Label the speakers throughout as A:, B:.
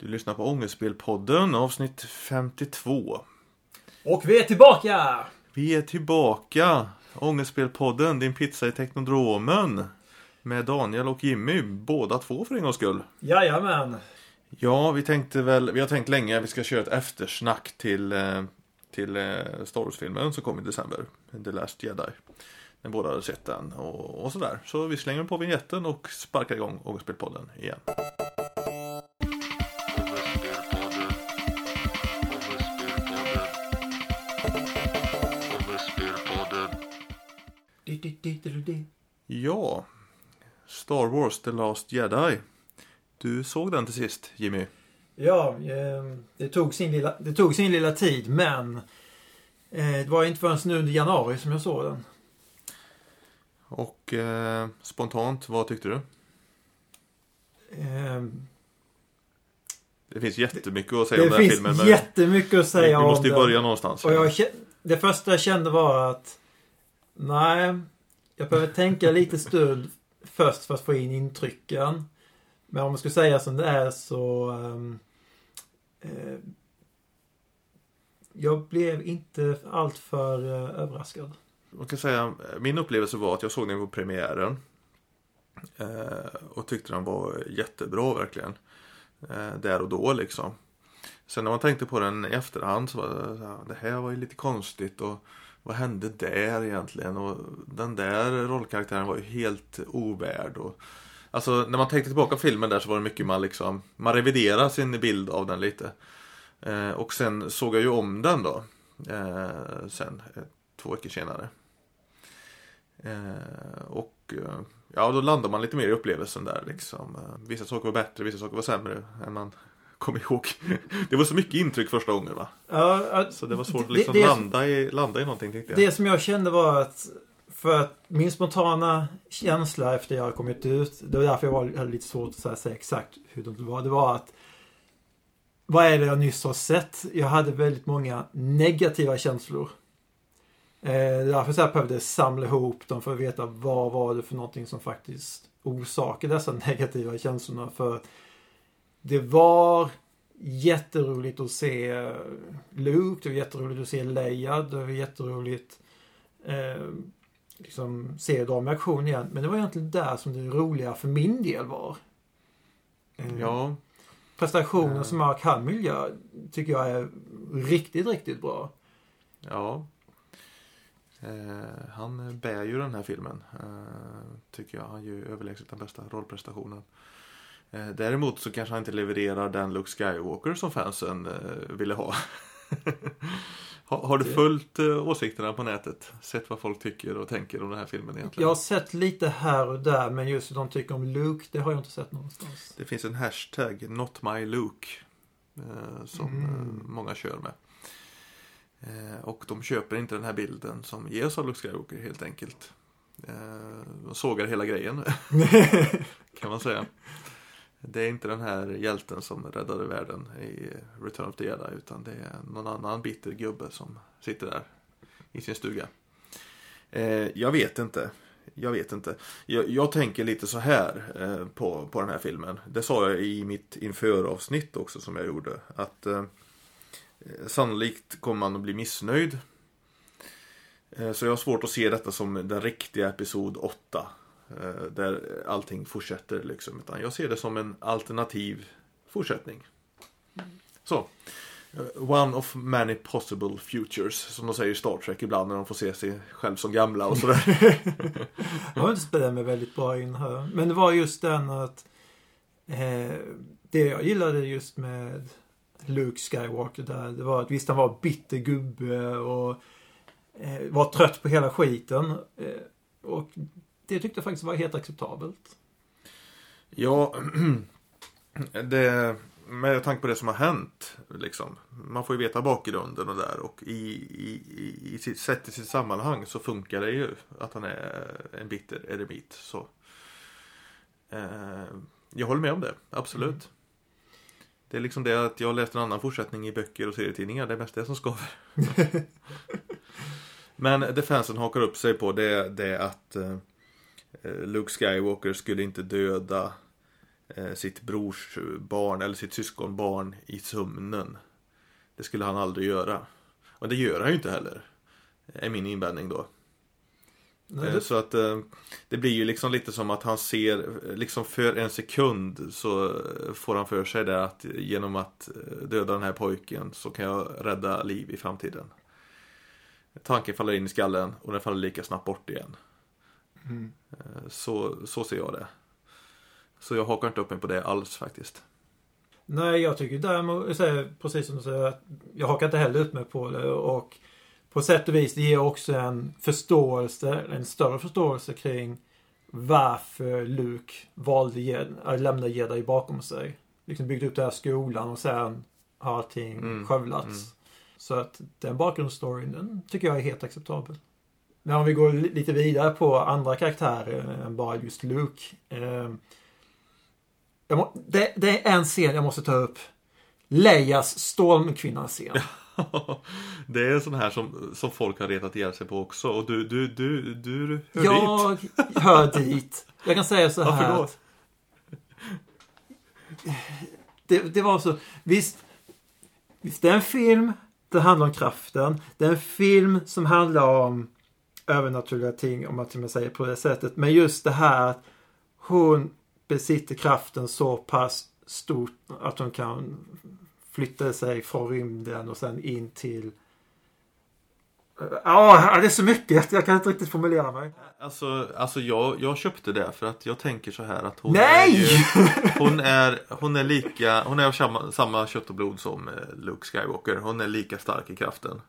A: Du lyssnar på Ångestspelpodden avsnitt 52.
B: Och vi är tillbaka!
A: Vi är tillbaka! Ångestspelpodden, din pizza i Teknodromen. Med Daniel och Jimmy, båda två för en gångs skull.
B: Jajamän.
A: Ja, vi tänkte väl, vi har tänkt länge att vi ska köra ett eftersnack till, eh, till eh, Star Wars-filmen som kom i december. The Last Jedi. När båda hade sett den och, och sådär. Så vi slänger på vignetten och sparkar igång Ångestspelpodden igen. Ja, Star Wars The Last Jedi. Du såg den till sist, Jimmy.
B: Ja, eh, det tog, sin lilla, det tog sin lilla tid men eh, det var inte förrän nu under januari som jag såg den.
A: Och eh, spontant, vad tyckte du?
B: Eh,
A: Det finns jättemycket att säga
B: det
A: om den här
B: finns
A: filmen. men
B: jättemycket att
A: vi,
B: säga
A: vi
B: om
A: måste ju
B: den.
A: börja någonstans.
B: Och jag, det första jag kände var att nej, jag behöver tänka lite stund först för att få in intrycken. Men om man ska säga som det är så Um, eh, jag blev inte alltför uh, eh, överraskad.
A: Man kan säga, min upplevelse var att jag såg den på premiären. Eh, och tyckte den var jättebra verkligen. Eh, där och då liksom. Sen när man tänkte på den i efterhand så var det så här, det här var ju lite konstigt och vad hände där egentligen? Och den där rollkaraktären var ju helt ovärd. Och, alltså när man tänkte tillbaka på filmen där så var det mycket man liksom, man reviderade sin bild av den lite. Eh, och sen såg jag ju om den då. Eh, sen, eh, två veckor senare. Eh, och eh, ja, då landar man lite mer i upplevelsen där liksom. Eh, vissa saker var bättre, vissa saker var sämre än man kom ihåg. det var så mycket intryck första gången va?
B: Ja, ja,
A: Så det var svårt att liksom
B: det-
A: landa, i, landa i någonting tyckte jag.
B: Det som jag kände var att för att min spontana känsla efter jag kommit ut, det var därför jag var, hade lite svårt att säga, exakt hur det var. Det var att vad är det jag nyss har sett? Jag hade väldigt många negativa känslor. Eh, därför så jag behövde samla ihop dem för att veta vad var det för någonting som faktiskt orsakade dessa negativa känslorna. För det var jätteroligt att se Luke, det var jätteroligt att se Leia, det var jätteroligt eh, liksom se dem i aktion igen. Men det var egentligen där som det roliga för min del var. Eh,
A: Ja,
B: Prestationen
A: Ja.
B: som Mark Hamill gör tycker jag är riktigt, riktigt bra.
A: ja. Eh, han bär ju den här filmen. Eh, tycker jag. Han gör ju överlägset den bästa rollprestationen. Eh, däremot så kanske han inte levererar den Luke Skywalker som fansen eh, ville ha. har, har du följt eh, åsikterna på nätet? Sett vad folk tycker och tänker om den här filmen egentligen?
B: Jag har sett lite här och där men just hur de tycker om Luke, det har jag inte sett någonstans.
A: Det finns en hashtag, Not My Luke. Som
B: Mm.
A: många kör med. Och de köper inte den här bilden som ges av Luke Skywalker helt enkelt. De sågar hela grejen. kan man säga. Det är inte den här hjälten som räddade världen i Return of the Jedi. Utan det är någon annan bitter gubbe som sitter där i sin stuga. Eh, jag vet inte. Jag vet inte. Jag, jag tänker lite så här eh, på, på den här filmen. Det sa jag i mitt införavsnitt också som jag gjorde. Att eh, sannolikt kommer man att bli missnöjd. Eh, så jag har svårt att se detta som den riktiga episod 8. Eh, där allting fortsätter liksom. Utan jag ser det som en alternativ fortsättning. Så. Eh, one of many possible futures. Som de säger i Star Trek ibland när de får se sig själv som gamla och sådär.
B: Jag har inte spelat mig väldigt bra in här. Men det var just den att eh, det jag gillade just med Luke Skywalker där, det var att visst han var bitter gubbe och eh, var trött på hela skiten. Eh, och det tyckte jag faktiskt var helt acceptabelt.
A: Ja, det, med tanke på det som har hänt. Liksom, man får ju veta bakgrunden och där och i, i, i, i sitt, sett i sitt sammanhang så funkar det ju att han är en bitter eremit. Så. Eh, jag håller med om det, absolut.
B: Mm.
A: Det är liksom det att jag har läst en annan fortsättning i böcker och serietidningar. Det är mest det som skaver. Men det fansen hakar upp sig på det, det är att eh, Luke Skywalker skulle inte döda eh, sitt brors barn eller sitt syskonbarn i sömnen. Det skulle han aldrig göra. Och det gör han ju inte heller. Är min invändning då.
B: Nej,
A: Eh,
B: det,
A: Så att eh, det blir ju liksom lite som att han ser, eh, liksom för en sekund så eh, får han för sig det att genom att eh, döda den här pojken så kan jag rädda liv i framtiden. Tanken faller in i skallen och den faller lika snabbt bort igen.
B: Mm.
A: Eh, Så, så ser jag det. Så jag hakar inte upp mig på det alls faktiskt.
B: Nej, jag tycker däremot, precis som du säger, att jag hakar inte heller upp mig på det och på sätt och vis det ger också en förståelse, en större förståelse kring varför Luke valde att lämna Jedi bakom sig. Liksom byggde upp den här skolan och sen har allting
A: Mm,
B: skövlats.
A: mm.
B: Så att den bakgrundsstoryn, den tycker jag är helt acceptabel. Men om vi går li- lite vidare på andra karaktärer än bara just Luke. Eh, jag må, det, det är en scen jag måste ta upp. Leias Stormkvinnan-scen.
A: det är sån här som, som folk har retat ihjäl sig på också. Och du, du, du, du hör dit.
B: Jag hör dit. Jag kan säga så här.
A: då?
B: att- Det, det var så. Visst, visst, det är en film. Det handlar om kraften. Det är en film som handlar om övernaturliga ting, om man till och med säger på det sättet. Men just det här att hon besitter kraften så pass stort att hon kan flytta sig från rymden och sen in till... Ja, det är så mycket. Jag kan inte riktigt formulera mig.
A: Alltså, alltså jag, jag köpte det för att jag tänker så här att hon
B: Nej!
A: är ju, hon är, hon är lika, hon är av samma, samma kött och blod som eh, Luke Skywalker. Hon är lika stark i kraften.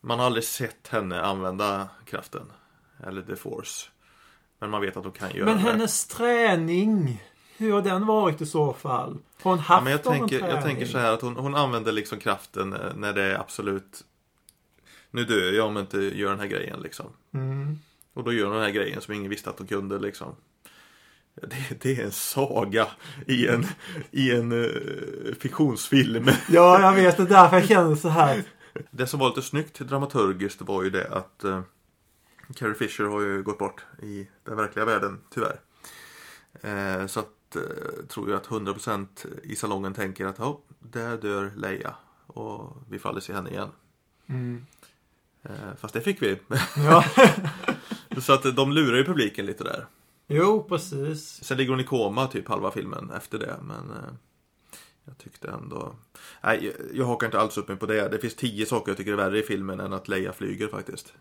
A: Man har aldrig sett henne använda kraften. Eller the force. Men man vet att hon kan göra
B: Men
A: det.
B: hennes träning. Hur har den varit i så fall? Har hon haft
A: Ja, men jag,
B: någon
A: tänker,
B: träning?
A: jag tänker så här att hon, hon använder liksom kraften eh, när det är absolut Nu dör jag om jag inte gör den här grejen liksom.
B: Mm.
A: Och då gör hon den här grejen som ingen visste att hon kunde liksom. Det, det är en saga i en, i en uh, fiktionsfilm.
B: Ja, jag vet. Det är därför jag känner så här.
A: Det som var lite snyggt dramaturgiskt var ju det att uh, Carrie Fisher har ju gått bort i den verkliga världen, tyvärr. Eh, så att, eh, tror jag att 100% i salongen tänker att ja, där dör Leia. Och vi aldrig se henne igen.
B: Mm.
A: Eh, fast det fick vi.
B: Ja.
A: så att de lurar ju publiken lite där.
B: Jo, precis.
A: Sen ligger hon i koma typ halva filmen efter det. Men eh, jag tyckte ändå... Nej, jag- jag hakar inte alls upp mig på det. Det finns tio saker jag tycker är värre i filmen än att Leia flyger faktiskt.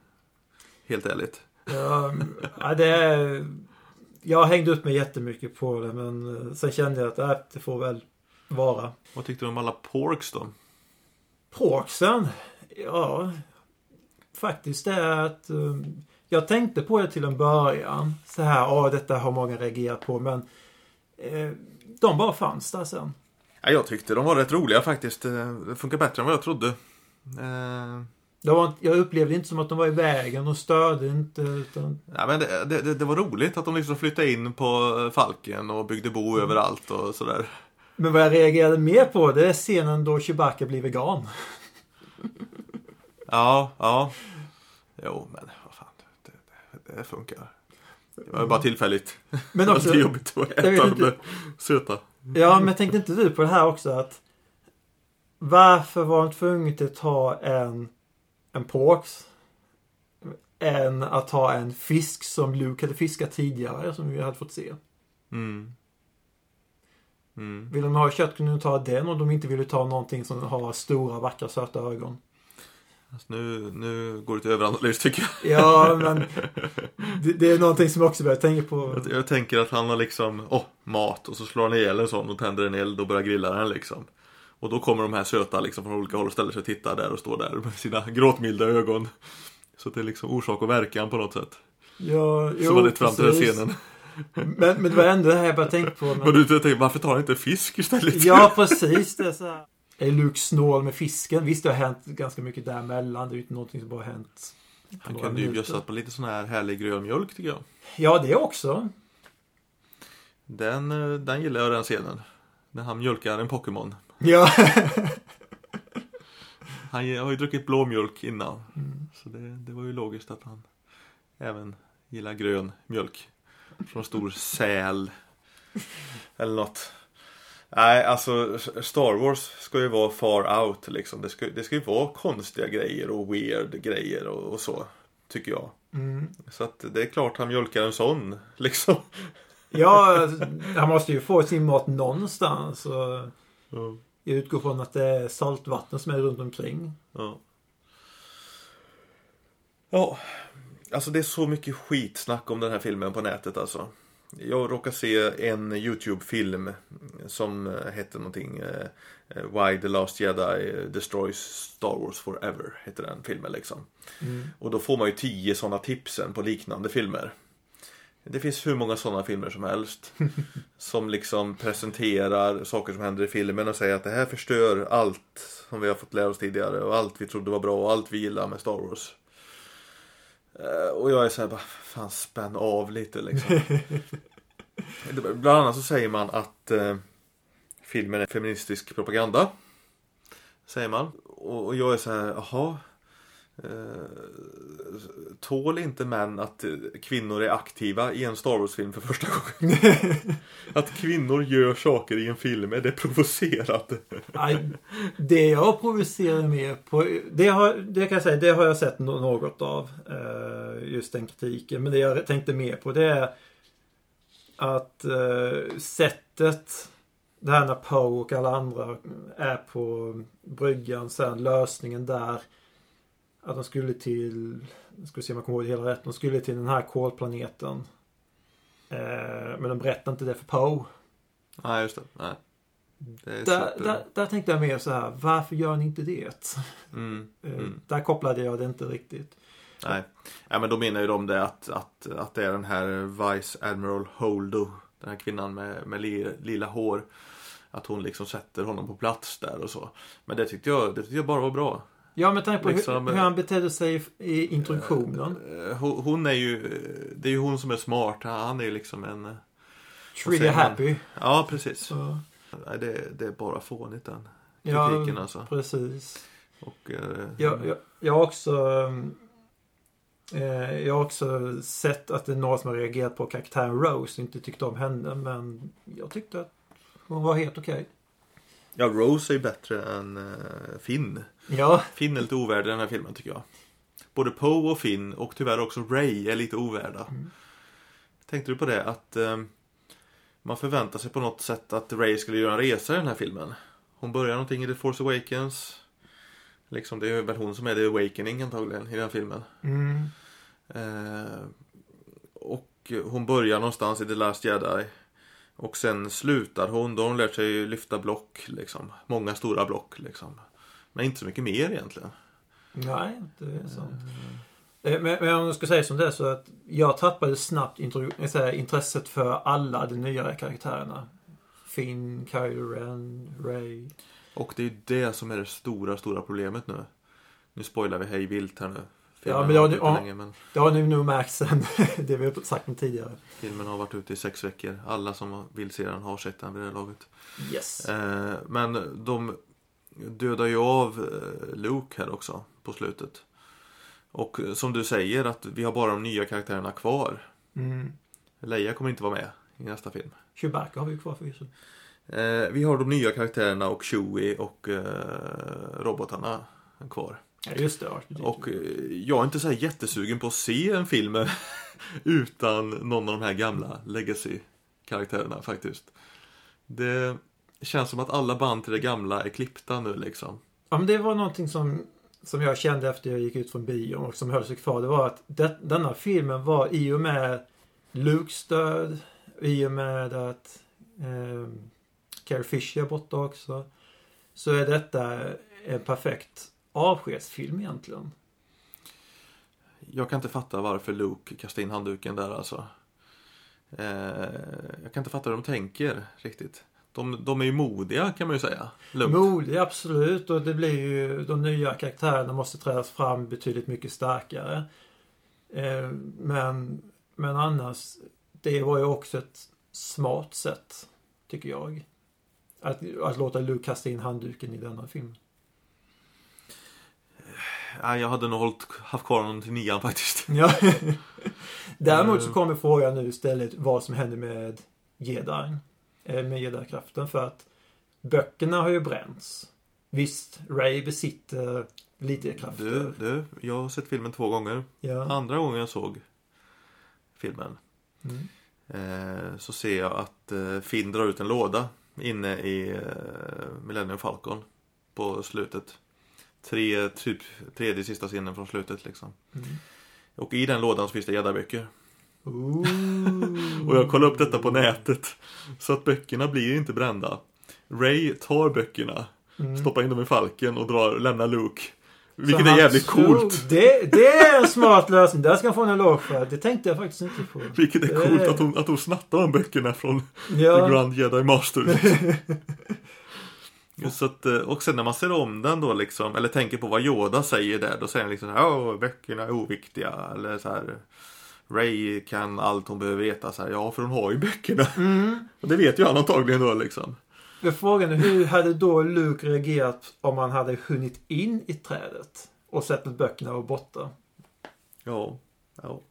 A: Helt ärligt.
B: Ja, ja, det är... Jag hängde upp mig jättemycket på det, men eh, sen kände jag att äh, det får väl vara.
A: Vad tyckte du om alla porks då?
B: Porksen? Ja, faktiskt det är att um, jag tänkte på det till en början. Så här, ja detta har många reagerat på, men eh, de bara fanns där sen.
A: Ja, jag tyckte de var rätt roliga faktiskt. Eh, Det funkar bättre än vad jag trodde. Eh,
B: Det var, jag upplevde inte som att de var i vägen och störde inte. Utan,
A: Ja, men det, det, det var roligt att de liksom flyttade in på eh, Falken och byggde bo överallt och sådär.
B: men vad jag reagerade mer på det är scenen då Chewbacca blir vegan.
A: Ja, ja. Jo, men vad fan. Det, det, det funkar. Det var bara tillfälligt.
B: Men
A: Det
B: också,
A: var jobbigt att äta de söta.
B: Ja men tänkte inte du på det här också att varför var de tvungna att ha en, en porks än att ha en fisk som Luke hade fiskat tidigare som vi hade fått se.
A: Mm. Mm.
B: Vill de ha kött kunde de ta den och de inte ville ta någonting som har stora, vackra, söta ögon.
A: Alltså, nu, nu går det till överanalys tycker jag.
B: Ja, men det, det är någonting som jag också börjar tänka på.
A: jag. Jag tänker att han har liksom, åh, mat. Och så slår han ihjäl en sån och tänder en eld och börjar grilla den liksom. Och då kommer de här söta liksom från olika håll och ställer sig och tittar där och står där med sina gråtmilda ögon. Så det är liksom orsak och verkan på något sätt.
B: Ja,
A: Så var det fram till den scenen.
B: Men, men det var ändå det här jag började tänka på.
A: Men
B: Men...
A: du tänkte, varför tar han inte fisk istället?
B: Ja, precis. Det är så här. Är Luke snål med fisken? Visst, det har hänt ganska mycket däremellan. Det är ju inte någonting som bara har hänt.
A: Han kunde ju bjussat på lite sån här härlig grön mjölk tycker jag.
B: Ja, det också.
A: Den, eh, den gillar jag den scenen. När han mjölkar en Pokémon.
B: Ja.
A: Han har ju druckit blå mjölk innan.
B: Mm.
A: Så det, det var ju logiskt att han även gillar grön mjölk. Från stor säl. Eller något. Nej, alltså Star Wars ska ju vara far out liksom. Det ska, det ska ju vara konstiga grejer och weird grejer och, och så. Tycker jag.
B: Mm.
A: Så att det är klart han mjölkar en sån liksom.
B: Ja, han måste ju få sin mat någonstans. Och
A: Ja.
B: jag utgår från att det är saltvatten som är runt omkring.
A: Ja. Ja, alltså det är så mycket skitsnack om den här filmen på nätet alltså. Jag råkade se en YouTube-film som hette någonting eh, Why the Last Jedi Destroys Star Wars Forever heter den filmen liksom.
B: Mm.
A: Och då får man ju tio sådana tipsen på liknande filmer. Det finns hur många sådana filmer som helst. som liksom presenterar saker som händer i filmen och säger att det här förstör allt som vi har fått lära oss tidigare och allt vi trodde var bra och allt vi gillar med Star Wars. Eh, Och jag är såhär bara, fan spänn av lite liksom. Bland annat så säger man att eh, filmen är feministisk propaganda. Säger man. Och och jag är så här, jaha. Eh, tål inte män att eh, kvinnor är aktiva i en Star Wars-film för första gången? att kvinnor gör saker i en film, är det provocerande?
B: Nej, det jag provocerar mer på, det, har, det kan jag säga, det har jag sett nå- något av. eh, Just den kritiken. Men det jag tänkte mer på det är att sättet, det här när Poe och alla andra är på bryggan sen, lösningen där. Att de skulle till, jag ska se om jag kommer ihåg det hela rätt, de skulle till den här kolplaneten. Eh, men de berättar inte det för Poe.
A: Nej, just det. Nej. Det är
B: Där, där, där tänkte jag mer så här, varför gör ni inte det?
A: Mm,
B: Eh,
A: mm.
B: Där kopplade jag det inte riktigt.
A: Nej. Ja, men då menar ju de det att, att, att det är den här Vice Admiral Holdo. Den här kvinnan med, med li, lila hår. Att hon liksom sätter honom på plats där och så. Men det tyckte jag, det tyckte jag bara var bra.
B: Ja, men tänk på
A: Liksom,
B: hur, hur han betedde sig i- introduktionen.
A: Eh, Hon, hon är ju, det är ju hon som är smart. Han är ju liksom en... man?
B: happy.
A: Ja, precis.
B: Så,
A: Nej, det, det är bara fånigt den
B: ja,
A: kritiken alltså.
B: precis.
A: Och, eh,
B: Jag, jag, jag har också... Eh, jag har också sett att det är några som har reagerat på karaktären Rose. Inte tyckte om henne, men jag tyckte att hon var helt okej.
A: Ja, Rose är ju bättre än eh, Finn.
B: Ja,
A: Finn är lite ovärd i den här filmen tycker jag. Både Poe och Finn och tyvärr också Ray är lite ovärda.
B: Mm.
A: Tänkte du på det att eh, man förväntar sig på något sätt att Ray skulle göra en resa i den här filmen? Hon börjar någonting i The Force Awakens. Liksom det är väl hon som är The Awakening antagligen i den här filmen.
B: mm,
A: Eh, och hon börjar någonstans i The Last Jedi. Och sen slutar hon, då har hon lärt sig lyfta block liksom. Många stora block liksom. Men inte så mycket mer egentligen.
B: nej, det är sant. Eh, Men, men om jag ska säga som det är så att jag tappade snabbt säger, intresset för alla de nya karaktärerna. Finn, Kylo Ren, Ray.
A: Och det är det som är det stora, stora problemet nu. Nu spoilar vi hej vilt här nu. Filmen
B: Ja, men
A: ute
B: ja.
A: länge, men
B: Det har ni nog märkt sen det vi har sagt tidigare.
A: filmen har varit ute i sex veckor. Alla som vill se den har sett den vid det här laget.
B: Yes.
A: Eh, men de dödar ju av eh, Luke här också på slutet. Och eh, som du säger att vi har bara de nya karaktärerna kvar.
B: Mm.
A: Leia kommer inte vara med i nästa film.
B: Chewbacca har vi kvar förvisso.
A: Eh, vi har de nya karaktärerna och Chewie och eh, robotarna kvar.
B: Ja, just det. R2D2.
A: Och eh, jag är inte så här jättesugen på att se en film utan någon av de här gamla legacy-karaktärerna faktiskt. Det känns som att alla band till det gamla är klippta nu liksom.
B: Ja, men det var någonting som, som jag kände efter jag gick ut från bion och som höll sig kvar. Det var att det, denna filmen var i och med Lukes död, i och med att eh, Carrie Fisher är borta också. Så är detta en perfekt avskedsfilm egentligen.
A: Jag kan inte fatta varför Luke kastar in handduken där alltså. Eh, jag kan inte fatta hur de tänker riktigt. De, de är ju modiga kan man ju säga. Lugnt.
B: Modig, absolut. Och det blir ju, de nya karaktärerna måste trädas fram betydligt mycket starkare. Eh, men, men annars, det var ju också ett smart sätt, tycker jag. Att, att låta Luke kasta in handduken i denna film.
A: Nej, jag hade nog hållit, haft kvar honom till nian faktiskt.
B: Ja. Däremot så
A: Eh.
B: kommer frågan nu istället vad som händer med jedin. eh, Med jedi-kraften för att böckerna har ju bränts. Visst, Ray besitter lite krafter.
A: Du, du, jag har sett filmen två gånger.
B: Ja.
A: Andra gången jag såg filmen
B: Mm.
A: eh, så ser jag att eh, Finn drar ut en låda inne i eh, Millennium Falcon på slutet. Tre, typ tredje sista scenen från slutet liksom.
B: Mm.
A: Och i den lådan så finns det gäddaböcker. Och jag kollade upp detta på nätet. Så att böckerna blir inte brända. Ray tar böckerna,
B: Mm.
A: stoppar in dem i falken och drar, lämnar Luke.
B: Så
A: Vilket är
B: han
A: jävligt
B: slog-
A: coolt.
B: Det, det är en smart lösning. Där ska han få en eloge för. Det tänkte jag faktiskt inte på.
A: Vilket är
B: Det
A: coolt
B: är-
A: att hon, att hon snattar de böckerna från The
B: Ja,
A: Grand Jedi Så att, eh, och sen när man ser om den då liksom, eller tänker på vad Yoda säger där, då säger han liksom ja böckerna är oviktiga. Eller så här, Ray kan allt hon behöver veta. Så här, ja, för hon har ju böckerna.
B: mm.
A: Och det vet ju han antagligen då liksom.
B: Men frågan är hur hade då Luke reagerat om han hade hunnit in i trädet och sett att böckerna var borta?
A: Ja, ja.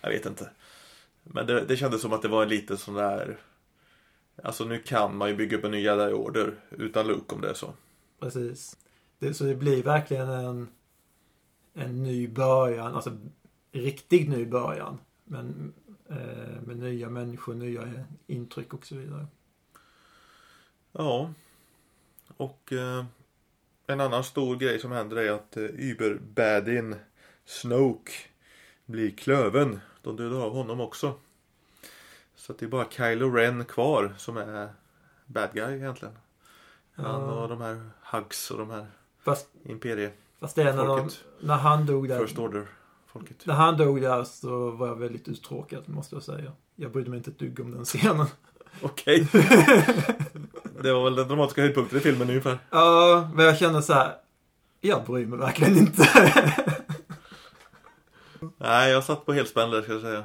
A: Jag vet inte. Men det, det kändes som att det var en liten sån där... Alltså nu kan man ju bygga upp en ny jedi order utan Luke om det är så.
B: Precis. Det, så det blir verkligen en, en ny början, alltså riktigt ny början. Men eh, med nya människor, nya intryck och så vidare.
A: Ja. Och eh, en annan stor grej som händer är att eh, Uber-badin Snoke blir klöven. De dödar av honom också. Så det är bara Kylo Ren kvar som är bad guy egentligen. Han och
B: Ja,
A: de här Hugs och de här
B: fast,
A: Imperie,
B: fast det är när, de, när han dog där.
A: First Order folket.
B: När han dog där så var jag väldigt uttråkad måste jag säga. Jag brydde mig inte ett dugg om den scenen.
A: Okej. det var väl den dramatiska höjdpunkten i filmen ungefär.
B: Ja, men jag kände så här. Jag bryr mig verkligen inte.
A: Nej, jag satt på helspänn där ska jag säga.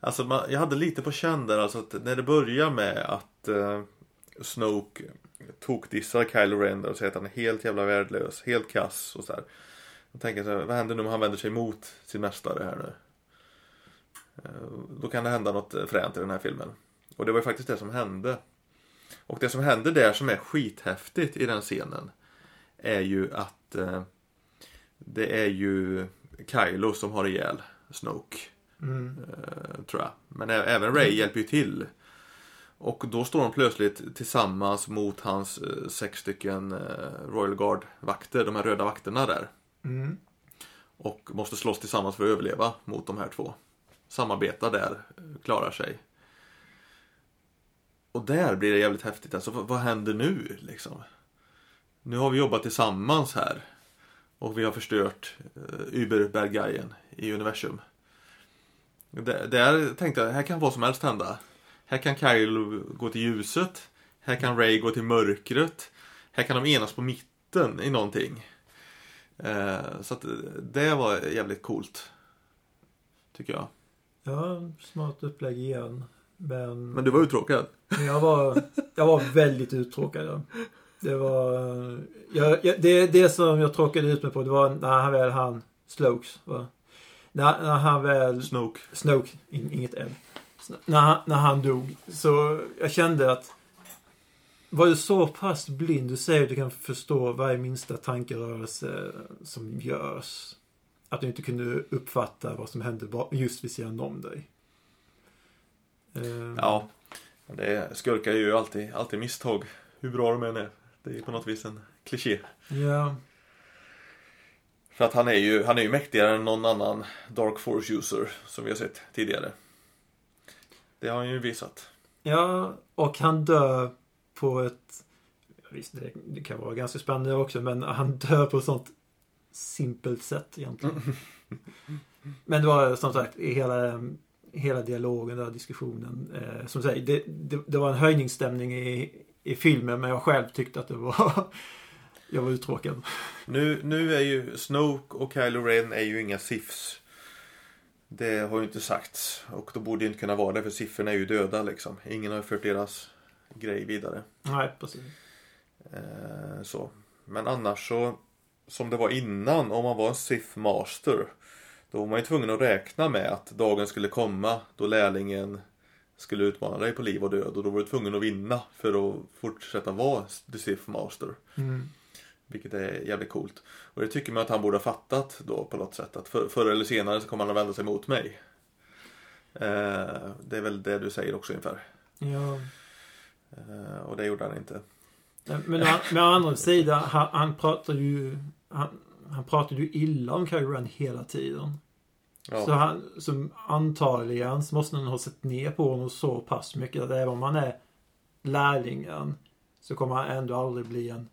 A: Alltså, man, jag hade lite på känn där alltså att när det börjar med att eh, Snoke tokdissar Kylo Ren och säger att han är helt jävla värdelös, helt kass och sådär. Jag Då tänker jag så här, vad händer nu om han vänder sig mot sin mästare här nu? Eh, Då kan det hända något eh, fränt i den här filmen. Och det var ju faktiskt det som hände. Och det som händer där som är skithäftigt i den scenen är ju att eh, det är ju Kylo som har ihjäl Snoke.
B: Mm.
A: Tror jag. Men även Ray hjälper ju till. Och då står de plötsligt tillsammans mot hans eh, sex stycken eh, Royal Guard-vakter, de här röda vakterna där.
B: Mm.
A: Och måste slåss tillsammans för att överleva mot de här två. Samarbetar där, klarar sig. Och där blir det jävligt häftigt. Alltså vad, händer nu liksom? Nu har vi jobbat tillsammans här. Och vi har förstört uh, Uber-berggajen i universum. Där, tänkte jag, här kan vad som helst hända. Här kan Kyle gå till ljuset. Här kan Ray gå till mörkret. Här kan de enas på mitten i någonting. Eh, så att det var jävligt coolt. Tycker jag.
B: Ja, smart upplägg igen. Men,
A: Men du var uttråkad?
B: jag, var, jag var väldigt uttråkad. ja. Det var... Jag, jag, det, det som jag tråkade ut mig på det var när han väl han Slokes. Va? När, när han väl...
A: Snoke.
B: Snoke, in, inget L. När han, när han dog. Så jag kände att var du så pass blind, du säger att du kan förstå varje minsta tankerörelse som görs. Att du inte kunde uppfatta vad som hände just vid sidan om dig. Eh,
A: Ja. Det skurkar ju alltid, alltid misstag. Hur bra de än är. Det är på något vis en kliché.
B: Ja,
A: För att han är ju, han är ju mäktigare än någon annan Dark Force user som vi har sett tidigare. Det har han ju visat.
B: ja, och han dör på ett... Visst, det, det kan vara ganska spännande också, men han dör på ett sånt simpelt sätt egentligen. Men det var som sagt i hela, hela dialogen, där diskussionen. Eh, som säger, det, det, det var en höjningsstämning i, i filmen men jag själv tyckte att det var... jag var uttråkad.
A: Nu, nu är ju Snoke och Kylo Ren är ju inga Siths. Det har ju inte sagts. Och då borde det inte kunna vara det för Sitherna är ju döda liksom. Ingen har fört deras grej vidare.
B: Nej, precis.
A: Eh, så. Men annars så, som det var innan, om man var en Sith Master, då var man ju tvungen att räkna med att dagen skulle komma då lärlingen skulle utmana dig på liv och död och då var du tvungen att vinna för att fortsätta vara The Sith Master.
B: Mm.
A: Vilket är jävligt coolt. Och det tycker man att han borde ha fattat då på något sätt. Att för, förr eller senare så kommer han att vända sig mot mig. Eh, det är väl det du säger också ungefär.
B: Ja.
A: Eh, och det gjorde han inte.
B: Men å, med andra sidan, han, han pratar ju... Han, han pratade ju illa om Kylo Ren hela tiden.
A: Ja.
B: Så han, som antagligen så måste han ha sett ner på honom så pass mycket att även om han är lärlingen så kommer han ändå aldrig bli en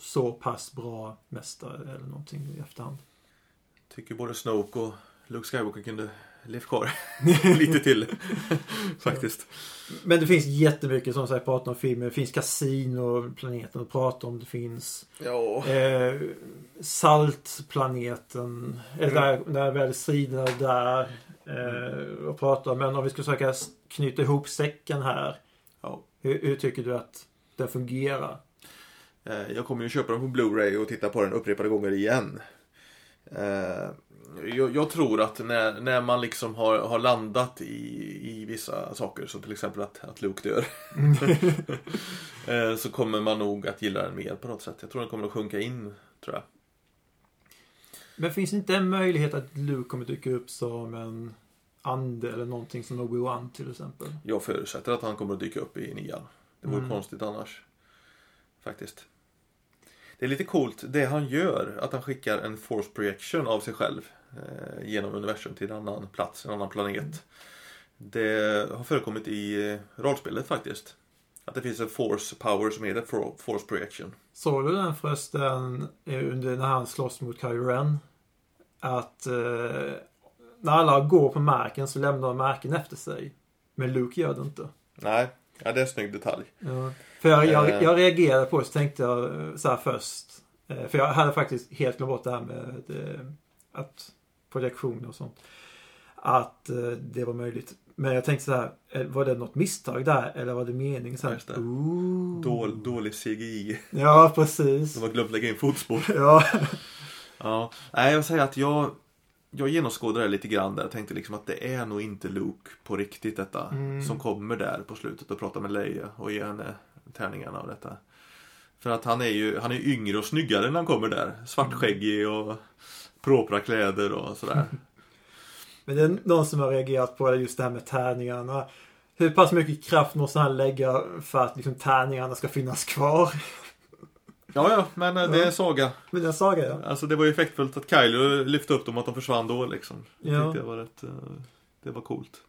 B: så pass bra mästare eller någonting i efterhand.
A: Tycker både Snoke och Luke Skywalker kunde levt kvar lite till. Faktiskt.
B: Men det finns jättemycket som sagt pratar om filmer. Det finns kasinoplaneten att prata om. Det finns
A: Ja.
B: eh, saltplaneten. Eller där, där väl striderna där. Eh, och prata om. Men om vi ska försöka knyta ihop säcken här.
A: ja.
B: Hur, hur tycker du att den fungerar?
A: Eh, Jag kommer ju köpa den på Blu-ray och titta på den upprepade gånger igen. Eh, Jag, jag tror att när, när man liksom har, har landat i, i vissa saker, som till exempel att, att Luke dör. eh, så kommer man nog att gilla den mer på något sätt. Jag tror den kommer att sjunka in, tror jag.
B: Men finns det inte en möjlighet att Luke kommer dyka upp som en ande eller någonting som Obi-Wan till exempel?
A: Jag förutsätter att han kommer att dyka upp i nian. Det vore
B: Mm.
A: konstigt annars. Faktiskt. Det är lite coolt det han gör, att han skickar en force projection av sig själv eh, genom universum till en annan plats, en annan planet. Det har förekommit i eh, rollspelet faktiskt. Att det finns en force power som heter for- force projection.
B: Såg du den förresten eh, under när han slåss mot Kylo Ren? Att eh, när alla går på marken så lämnar de marken efter sig. Men Luke gör det inte.
A: Nej, ja, det är en snygg detalj.
B: Ja. För jag, jag,
A: Eh.
B: jag reagerade på det så tänkte jag så här först. Eh, För jag hade faktiskt helt glömt bort det här med eh, att projektion och sånt. Att det var möjligt. Men jag tänkte så här, var det något misstag där eller var det mening? Så här.
A: Dål, dålig CGI.
B: Ja, precis.
A: De har glömt lägga in fotspår.
B: Ja.
A: Ja, nej jag vill säga att jag Jag genomskådade det lite grann där och tänkte liksom att det är nog inte Luke på riktigt detta
B: Mm.
A: Som kommer där på slutet och pratar med Leia och ger henne tärningarna och detta För att han är ju, han är yngre och snyggare när han kommer där Svartskäggig och propra kläder och sådär
B: Men det är någon som har reagerat på just det här med tärningarna. Hur pass mycket kraft måste han lägga för att liksom tärningarna ska finnas kvar?
A: Ja, ja, men eh, det är saga
B: Men den saga ja.
A: Alltså det var ju effektfullt att Kylo lyfte upp dem och att de försvann då liksom. Det
B: Ja.
A: tyckte jag var rätt, eh, det var coolt.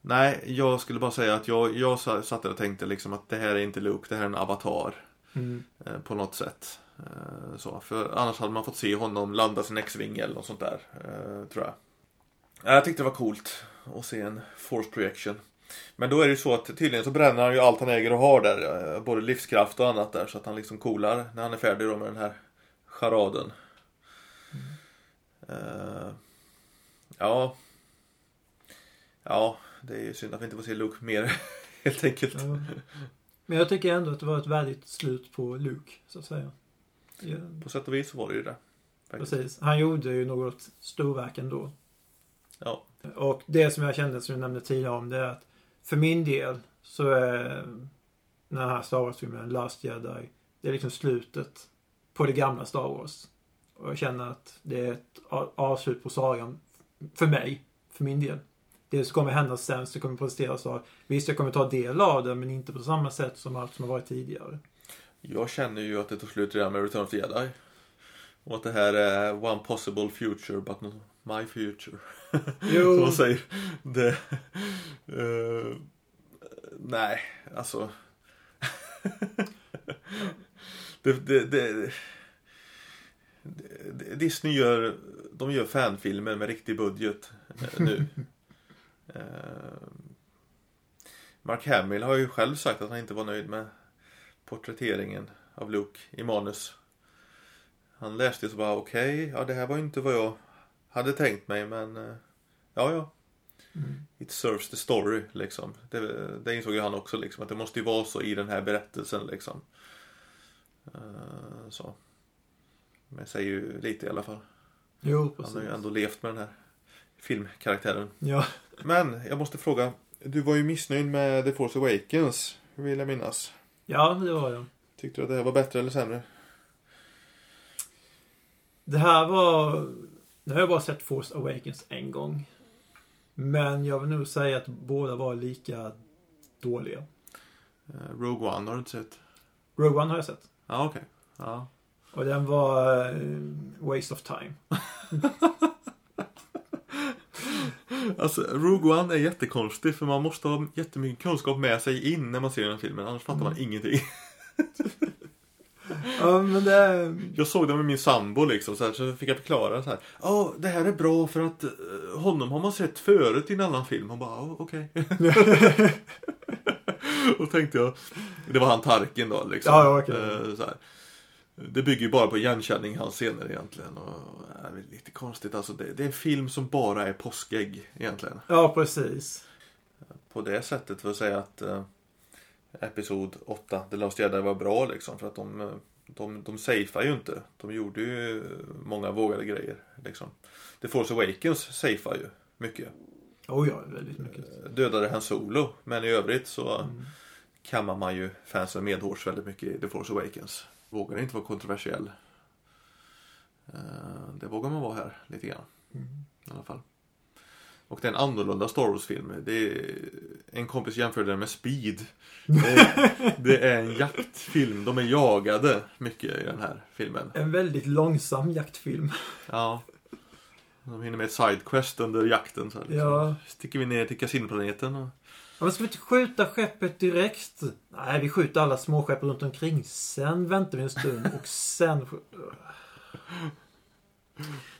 A: Nej, jag skulle bara säga att jag, jag sa- satt där och tänkte liksom att det här är inte Luke, det här är en avatar.
B: Mm.
A: Eh, på något sätt. Så, för annars hade man fått se honom landa sin X-Wing eller något sånt där. Tror jag. Ja, Jag tyckte det var coolt att se en Force Projection. Men då är det ju så att tydligen så bränner han ju allt han äger och har där. eh, Både livskraft och annat där. Så att han liksom coolar när han är färdig då med den här charaden. Eh, ja. Ja, det är ju synd att vi inte får se Luke mer. Helt enkelt.
B: Ja. Men jag tycker ändå att det var ett värdigt slut på Luke, så att säga. Ja,
A: På sätt och vis så var det ju det. Faktiskt.
B: precis. Han gjorde ju något storverk ändå.
A: Ja.
B: Och det som jag kände, som jag nämnde tidigare om, det är att för min del så är den här Star Wars-filmen, Last Jedi, det är liksom slutet på det gamla Star Wars. Och jag känner att det är ett avslut på sagan för mig, för min del. Det som kommer hända sen, så kommer presenteras av, visst jag kommer ta del av det, men inte på samma sätt som allt som har varit tidigare.
A: Jag känner ju att det tog slut redan med Return of the Jedi. Och att det här är one possible future but my future. Som man säger. Det, eh, nej, alltså. det, det, det, Disney gör, de gör fanfilmer med riktig budget nu. Eh, Mark Hamill har ju själv sagt att han inte var nöjd med porträtteringen av Luke i manus. Han läste så bara okej, ja det här var ju inte vad jag hade tänkt mig men eh, ja ja.
B: Mm.
A: It serves the story liksom. Det, det insåg ju han också liksom att det måste ju vara så i den här berättelsen liksom. Eh, så. Men jag säger ju lite i alla fall.
B: Jo,
A: Han
B: precis.
A: har ju ändå levt med den här filmkaraktären.
B: Ja.
A: Men jag måste fråga, Du var ju missnöjd med The Force Awakens, vill jag minnas.
B: Ja, det var jag.
A: Tyckte du att det här var bättre eller sämre?
B: Det här var... Nu har jag bara sett Force Awakens en gång. Men jag vill nog säga att båda var lika dåliga.
A: Eh, Rogue One har du inte sett?
B: Rogue One har jag sett.
A: Ja, okej. Ja.
B: Och den var eh, waste of time.
A: Alltså, Rogue One är jättekonstig för man måste ha jättemycket kunskap med sig in när man ser den här filmen, annars fattar man ingenting.
B: Ja, men det...
A: Jag såg den med min sambo liksom, så, här, så fick jag förklara så här. Ja, det här är bra för att eh, honom har man sett förut i en annan film. Han bara, ja, okej. Och tänkte jag, det var han Tarkin då liksom.
B: Ja, ja, okej.
A: Eh, så här. Det bygger ju bara på igenkänning hans scener egentligen. Och, det är lite konstigt alltså. Det, det är en film som bara är påskägg egentligen.
B: Ja, precis.
A: På det sättet för att säga att eh, Episod 8, The Last Jedi var bra liksom. För att de, eh, de, de safear ju inte. De gjorde ju många vågade grejer. Liksom. The Force Awakens safear ju mycket.
B: Oh ja, väldigt mycket.
A: Dödade Han Solo. Men i övrigt så kammar man ju fansen medhårs väldigt mycket i The Force Awakens. Vågar inte vara kontroversiell. Eh, Det vågar man vara här lite grann. I alla fall. Och det är en annorlunda Star Wars-film. Det är, en kompis jämförde den med Speed. Det är, det är en jaktfilm. De är jagade mycket i den här filmen.
B: En väldigt långsam jaktfilm.
A: Ja. De hinner med ett sidequest under jakten. Så liksom.
B: Ja.
A: Sticker vi ner till kasinoplaneten. Och...
B: Ja, men ska vi inte skjuta skeppet direkt? Nej, vi skjuter alla småskepp runt omkring. Sen väntar vi en stund och sen...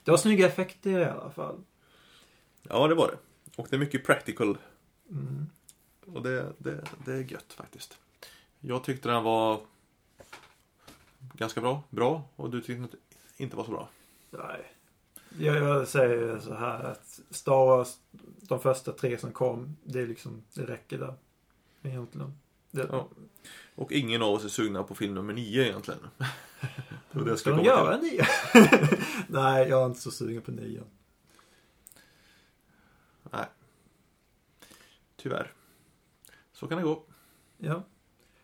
B: Det var snygga effekter i alla fall.
A: Ja, det var det. Och det är mycket practical.
B: Mm.
A: Och det, det, det är gött faktiskt. Jag tyckte den var ganska bra. Bra. Och du tyckte inte- inte var så bra.
B: Nej. Jag, jag säger så här att Star Wars, de första tre som kom, det är liksom, det räcker där. Egentligen. Det,
A: Ja. Och ingen av oss är sugna på film nummer nio egentligen. det
B: Ska de göra
A: till.
B: nio? Nej, jag är inte så sugen på nian.
A: Nej. Tyvärr. Så kan det gå.
B: Ja.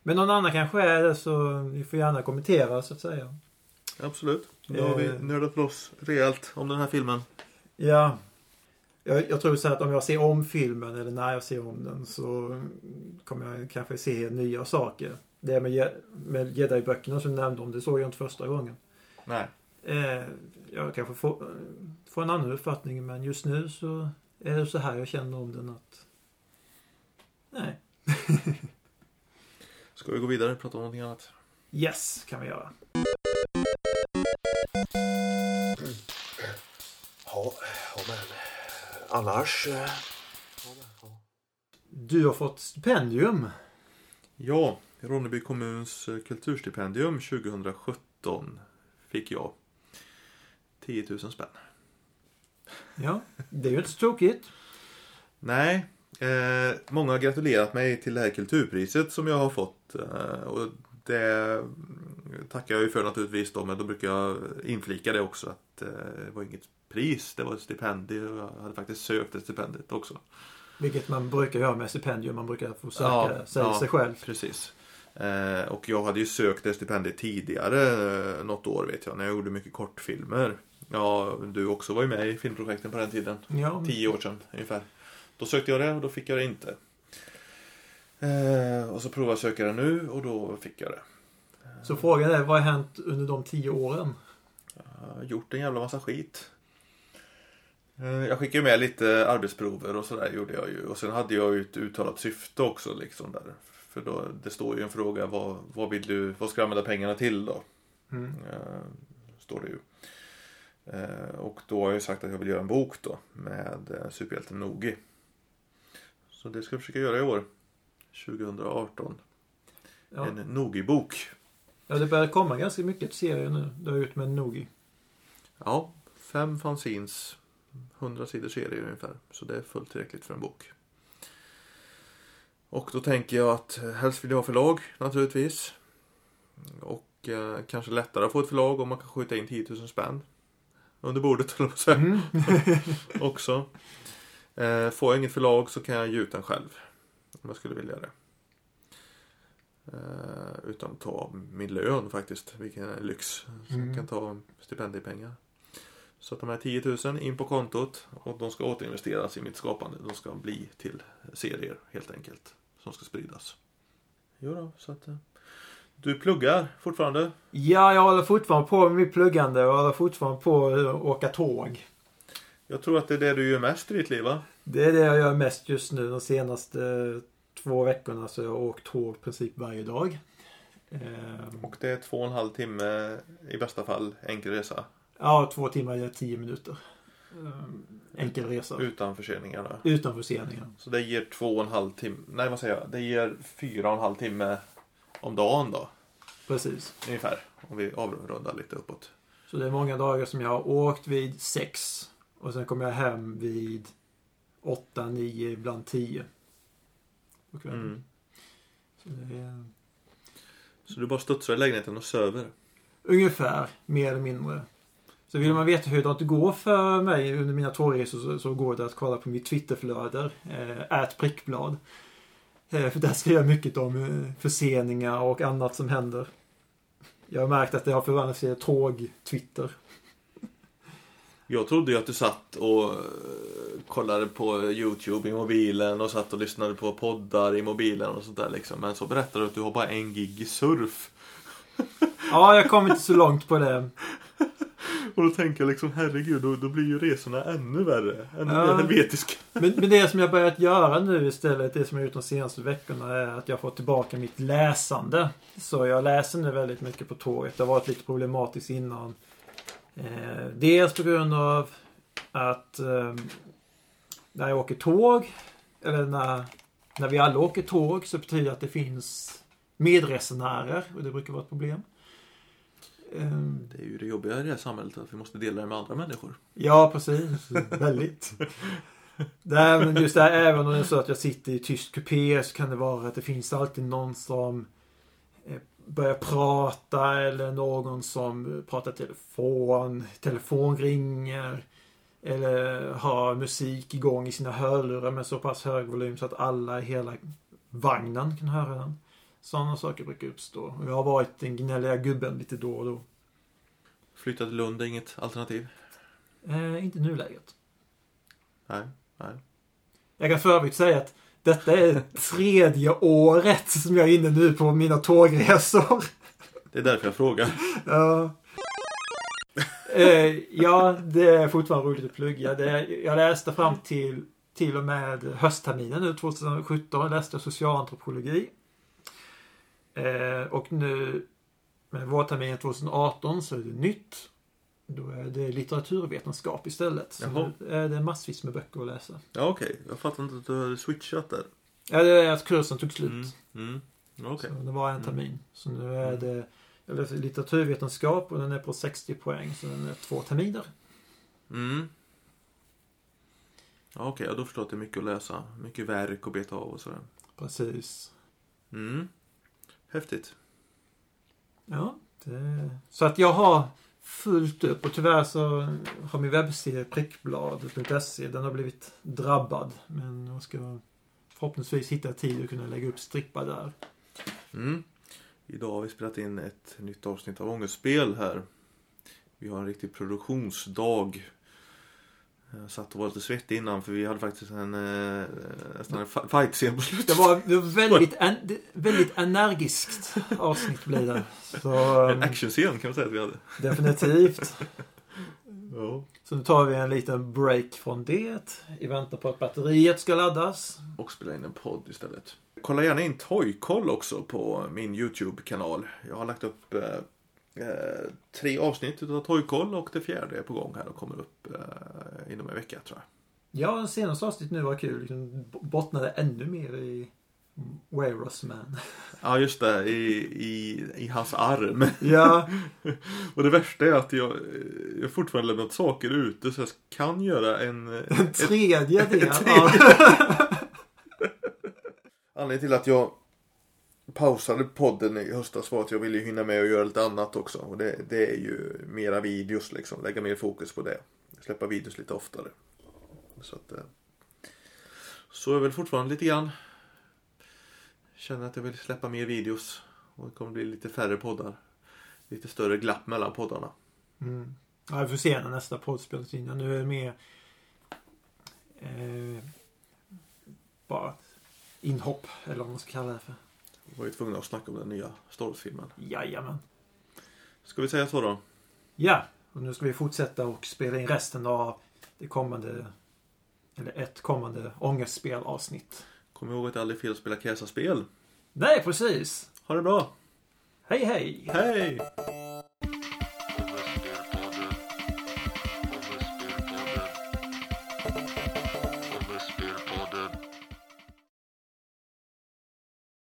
B: Men någon annan kanske är det så ni får gärna kommentera så att säga.
A: Absolut. Då har vi
B: Eh.
A: nördat loss rejält om den här filmen.
B: Ja. Jag, jag tror så att om jag ser om filmen eller när jag ser om den så kommer jag kanske se nya saker. Det med, med Jedi-böckerna som du nämnde om, det såg jag inte första gången.
A: Nej.
B: Eh, jag kanske får, får en annan uppfattning men just nu så är det så här jag känner om den att... Nej.
A: Ska vi gå vidare och prata om någonting annat?
B: Yes, kan vi göra.
C: Ja, ja men annars... eh,
B: Du har fått stipendium.
A: Ja, Ronneby kommuns eh, kulturstipendium 2017 fick jag. 10 000 spänn.
B: Ja, det är ju inte så tråkigt.
A: Nej, eh, många har gratulerat mig till det här kulturpriset som jag har fått. Eh, och det tackar jag ju för naturligtvis då, men då brukar jag inflika det också att eh, det var inget pris, det var ett stipendium. Jag hade faktiskt sökt ett stipendiet också.
B: Vilket man brukar göra med stipendium. Man brukar få söka
A: Ja,
B: sig,
A: ja.
B: sig själv.
A: Precis. Eh, och jag hade ju sökt det stipendiet tidigare eh, något år vet jag, när jag gjorde mycket kortfilmer. Ja, du också var ju med i filmprojekten på den tiden.
B: Ja,
A: Tio år sedan ungefär. Då sökte jag det och då fick jag det inte. Eh, och så provade jag söka det nu och då fick jag det.
B: Så frågan är, vad har hänt under de tio åren?
A: Jag har gjort en jävla massa skit. Eh, Jag skickade med lite arbetsprover och sådär gjorde jag ju. Och sen hade jag ju ett uttalat syfte också liksom där. För då, det står ju en fråga, vad, vad vill du, vad ska du använda pengarna till då?
B: Mm.
A: Eh, står det ju. Eh, och då har jag ju sagt att jag vill göra en bok då med superhjälten Nogi. Så det ska jag försöka göra i år. 2018.
B: Ja.
A: En Nogi-bok.
B: ja, det börjar komma ganska mycket serier nu. Du har ut med Nogi.
A: Ja, fem fanzines. 100 sidor serie ungefär. Så det är fullt tillräckligt för en bok. Och då tänker jag att eh, helst vill jag ha förlag naturligtvis. Och eh, kanske lättare att få ett förlag om man kan skjuta in 10 000 spänn. Under bordet höll jag på att säga.
B: Mm.
A: också. Eh, får jag inget förlag så kan jag ge ut den själv. Om jag skulle vilja det. Eh, utan att ta min lön faktiskt. Vilken lyx. Så
B: Mm.
A: jag kan ta stipendiepengar. Så att de här 10 000 in på kontot och de ska återinvesteras i mitt skapande. De ska bli till serier helt enkelt. Som ska spridas. Jo då, så att... eh, Du pluggar fortfarande?
B: Ja, jag håller fortfarande på med mitt pluggande och håller fortfarande på att åka tåg.
A: Jag tror att det är det du gör mest i ditt liv va?
B: Det är det jag gör mest just nu. De senaste två veckorna så har jag åkt tåg i princip varje dag. Ehm,
A: Och det är två och en halv timme i bästa fall enkel resa.
B: Ja, två timmar är tio minuter. Ehm, Enkel resa.
A: Utan förseningar då.
B: Utan förseningar.
A: Så det ger två och en halv timme. Nej vad säger jag? Det ger fyra och en halv timme om dagen då.
B: Precis.
A: Ungefär. Om vi avrundar lite uppåt.
B: Så det är många dagar som jag har åkt vid sex. Och sen kommer jag hem vid åtta, nio, ibland tio. På kvällen.
A: Mm.
B: Så det
A: Så du bara studsar i lägenheten och söver.
B: ungefär, mer eller mindre. Så vill man veta hur det går för mig under mina tågresor så, så går det att kolla på mitt Twitterflöde. Eh, ät prickblad. Eh, för där skriver jag mycket om eh, förseningar och annat som händer. Jag har märkt att det har förvandlats till tåg-Twitter.
A: Jag trodde ju att du satt och eh, kollade på YouTube i mobilen och satt och lyssnade på poddar i mobilen och sånt där liksom. Men så berättade du att du har bara en gig i surf.
B: Ja, jag kom inte så långt på det.
A: Och då tänker jag liksom, herregud, då, då blir ju resorna ännu värre. Ännu
B: Ja.
A: mer helvetiska.
B: Men, men det som jag börjat göra nu istället, det som jag gjort de senaste veckorna, är att jag får tillbaka mitt läsande. Så jag läser nu väldigt mycket på tåget. Det har varit lite problematiskt innan. Eh, dels på grund av att eh, när jag åker tåg, eller när, när vi alla åker tåg, så betyder det att det finns medresenärer och det brukar vara ett problem. Eh,
A: Det är ju det jobbiga i det här samhället, att vi måste dela det med andra människor.
B: Ja, precis. Väldigt. Nej, men just det här, även om det är så att jag sitter i tyst kupé så kan det vara att det finns alltid någon som börjar prata eller någon som pratar telefon, telefon ringer eller har musik igång i sina hörlurar med så pass hög volym så att alla i hela vagnen kan höra den. Sådana saker brukar uppstå. Jag har varit den gnälliga gubben lite då och då.
A: Flytta till Lund är inget alternativ.
B: Eh, inte nuläget.
A: Nej, nej.
B: Jag kan för övrigt säga att detta är tredje året som jag är inne nu på mina tågresor.
A: Det är därför jag frågar.
B: Ja. Eh, ja, det är fortfarande roligt att plugga. Det, jag läste fram till till och med höstterminen nu 2017 läste socialantropologi. Eh, och nu med vårterminen 2018 så är det nytt. Då är det litteraturvetenskap istället. Så
A: Jaha.
B: nu är det massvis med böcker att läsa.
A: Ja, okej. Jag fattar inte att du hade switchat där.
B: Ja, det är att kursen tog slut.
A: Mm. Mm. Okej.
B: Så det var en termin. Så nu är det jag läser litteraturvetenskap och den är på 60 poäng. Så den är två terminer.
A: Mm. Ja, okej. Ja, då förstår jag att det är mycket att läsa. Mycket verk att beta av och sådär.
B: Precis.
A: Mm. Häftigt.
B: Ja, det... Så att jag har fullt upp och tyvärr så har min webbsida prickblad.se den har blivit drabbad. Men jag ska förhoppningsvis hitta tid att kunna lägga upp strippar där.
A: Mm. Idag har vi spelat in ett nytt avsnitt av Ångestspel här. Vi har en riktig produktionsdag. Jag satt och var lite svettig innan för vi hade faktiskt en, eh, nästan en fi- fight-scen på slutet.
B: Det var, väldigt, en, väldigt energiskt avsnitt blir det. Så
A: En
B: um,
A: actionscen kan man säga att vi hade.
B: definitivt.
A: Ja.
B: Så nu tar vi en liten break från det i väntan på att batteriet ska laddas.
A: Och spela in en podd istället. Kolla gärna in Toykoll också på min YouTube-kanal. Jag har lagt upp eh, tre avsnitt av Toykoll och det fjärde är på gång här och kommer upp eh, inom en vecka tror jag.
B: Ja, senaste avsnittet nu var kul. Liksom bottnade ännu mer i Wairos Man.
A: Ja just det, i, i, i hans arm.
B: Ja,
A: Och det värsta är att jag, jag fortfarande lämnat saker ute så jag kan göra en...
B: en tredje del.
A: en anledningen till att jag pausade podden i höstas var att jag ville hinna med att göra lite annat också. Och det, det är ju mera videos liksom, lägga mer fokus på det. Släppa videos lite oftare. Så att... Eh, så är väl fortfarande lite grann. känner att jag vill släppa mer videos. Och det kommer bli lite färre poddar. Lite större glapp mellan poddarna.
B: Mm. Ja, vi får se när nästa podd spelas in. Nu är det mer eh, bara ett inhopp, eller vad man ska kalla det för.
A: Var ju tvungna att snacka om den nya Star Wars-filmen.
B: Jajamän.
A: Ska vi säga så då?
B: Ja, och nu ska vi fortsätta och spela in resten av det kommande, eller ett kommande ångestspel-avsnitt.
A: Kom ihåg att det aldrig är fel att spela Käsa-spel.
B: Nej, precis!
A: Ha det bra!
B: Hej, hej!
A: Hej!